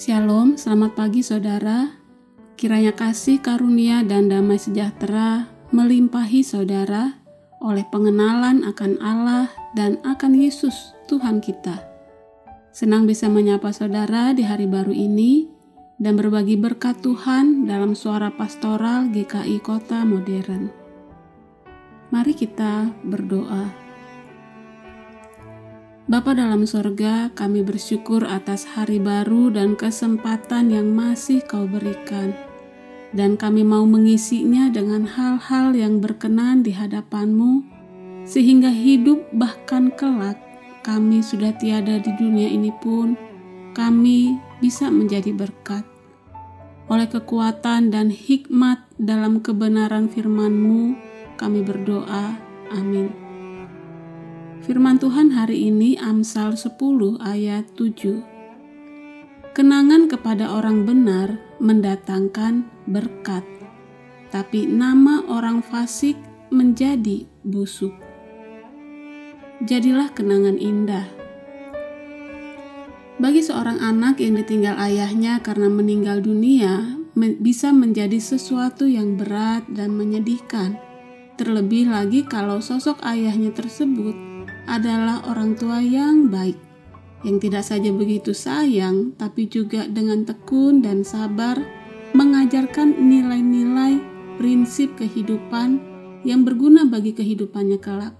Shalom, selamat pagi saudara. Kiranya kasih karunia dan damai sejahtera melimpahi saudara oleh pengenalan akan Allah dan akan Yesus Tuhan kita. Senang bisa menyapa saudara di hari baru ini dan berbagi berkat Tuhan dalam suara pastoral GKI Kota Modern. Mari kita berdoa. Bapa dalam sorga, kami bersyukur atas hari baru dan kesempatan yang masih kau berikan. Dan kami mau mengisinya dengan hal-hal yang berkenan di hadapanmu, sehingga hidup bahkan kelak kami sudah tiada di dunia ini pun, kami bisa menjadi berkat. Oleh kekuatan dan hikmat dalam kebenaran firman-Mu, kami berdoa. Amin. Firman Tuhan hari ini Amsal 10 ayat 7. Kenangan kepada orang benar mendatangkan berkat, tapi nama orang fasik menjadi busuk. Jadilah kenangan indah. Bagi seorang anak yang ditinggal ayahnya karena meninggal dunia, bisa menjadi sesuatu yang berat dan menyedihkan. Terlebih lagi kalau sosok ayahnya tersebut adalah orang tua yang baik, yang tidak saja begitu sayang, tapi juga dengan tekun dan sabar mengajarkan nilai-nilai prinsip kehidupan yang berguna bagi kehidupannya kelak.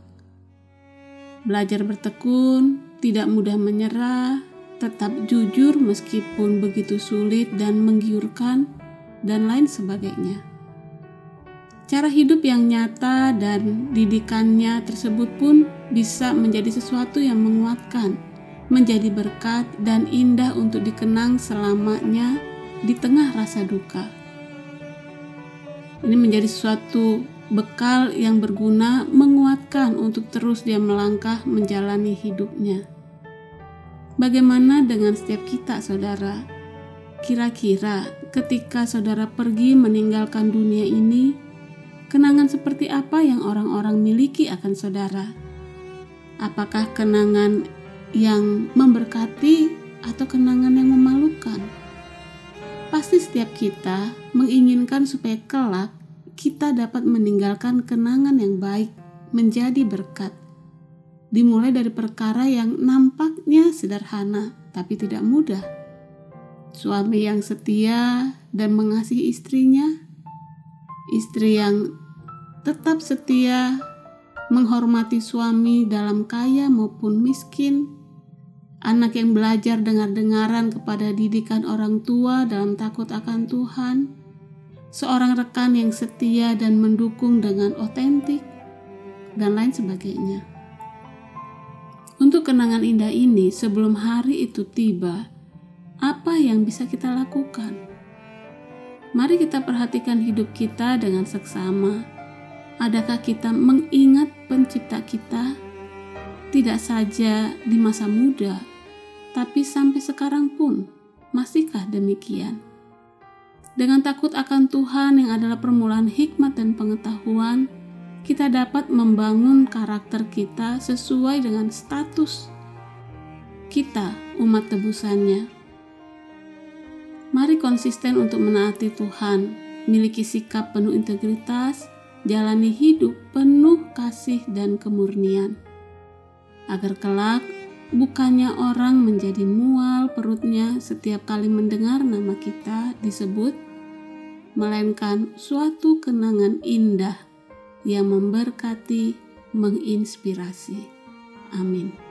Belajar bertekun, tidak mudah menyerah, tetap jujur meskipun begitu sulit dan menggiurkan, dan lain sebagainya. Cara hidup yang nyata dan didikannya tersebut pun bisa menjadi sesuatu yang menguatkan, menjadi berkat dan indah untuk dikenang selamanya di tengah rasa duka. Ini menjadi suatu bekal yang berguna menguatkan untuk terus dia melangkah menjalani hidupnya. Bagaimana dengan setiap kita, saudara? Kira-kira ketika saudara pergi meninggalkan dunia ini, Kenangan seperti apa yang orang-orang miliki akan saudara? Apakah kenangan yang memberkati atau kenangan yang memalukan? Pasti setiap kita menginginkan supaya kelak kita dapat meninggalkan kenangan yang baik menjadi berkat. Dimulai dari perkara yang nampaknya sederhana tapi tidak mudah. Suami yang setia dan mengasihi istrinya, istri yang tetap setia, menghormati suami dalam kaya maupun miskin, anak yang belajar dengar-dengaran kepada didikan orang tua dalam takut akan Tuhan, seorang rekan yang setia dan mendukung dengan otentik, dan lain sebagainya. Untuk kenangan indah ini, sebelum hari itu tiba, apa yang bisa kita lakukan? Mari kita perhatikan hidup kita dengan seksama Adakah kita mengingat pencipta kita? Tidak saja di masa muda, tapi sampai sekarang pun, masihkah demikian? Dengan takut akan Tuhan yang adalah permulaan hikmat dan pengetahuan, kita dapat membangun karakter kita sesuai dengan status kita, umat tebusannya. Mari konsisten untuk menaati Tuhan, miliki sikap penuh integritas, jalani hidup penuh kasih dan kemurnian, agar kelak bukannya orang menjadi mual perutnya setiap kali mendengar nama kita disebut, melainkan suatu kenangan indah yang memberkati, menginspirasi. Amin.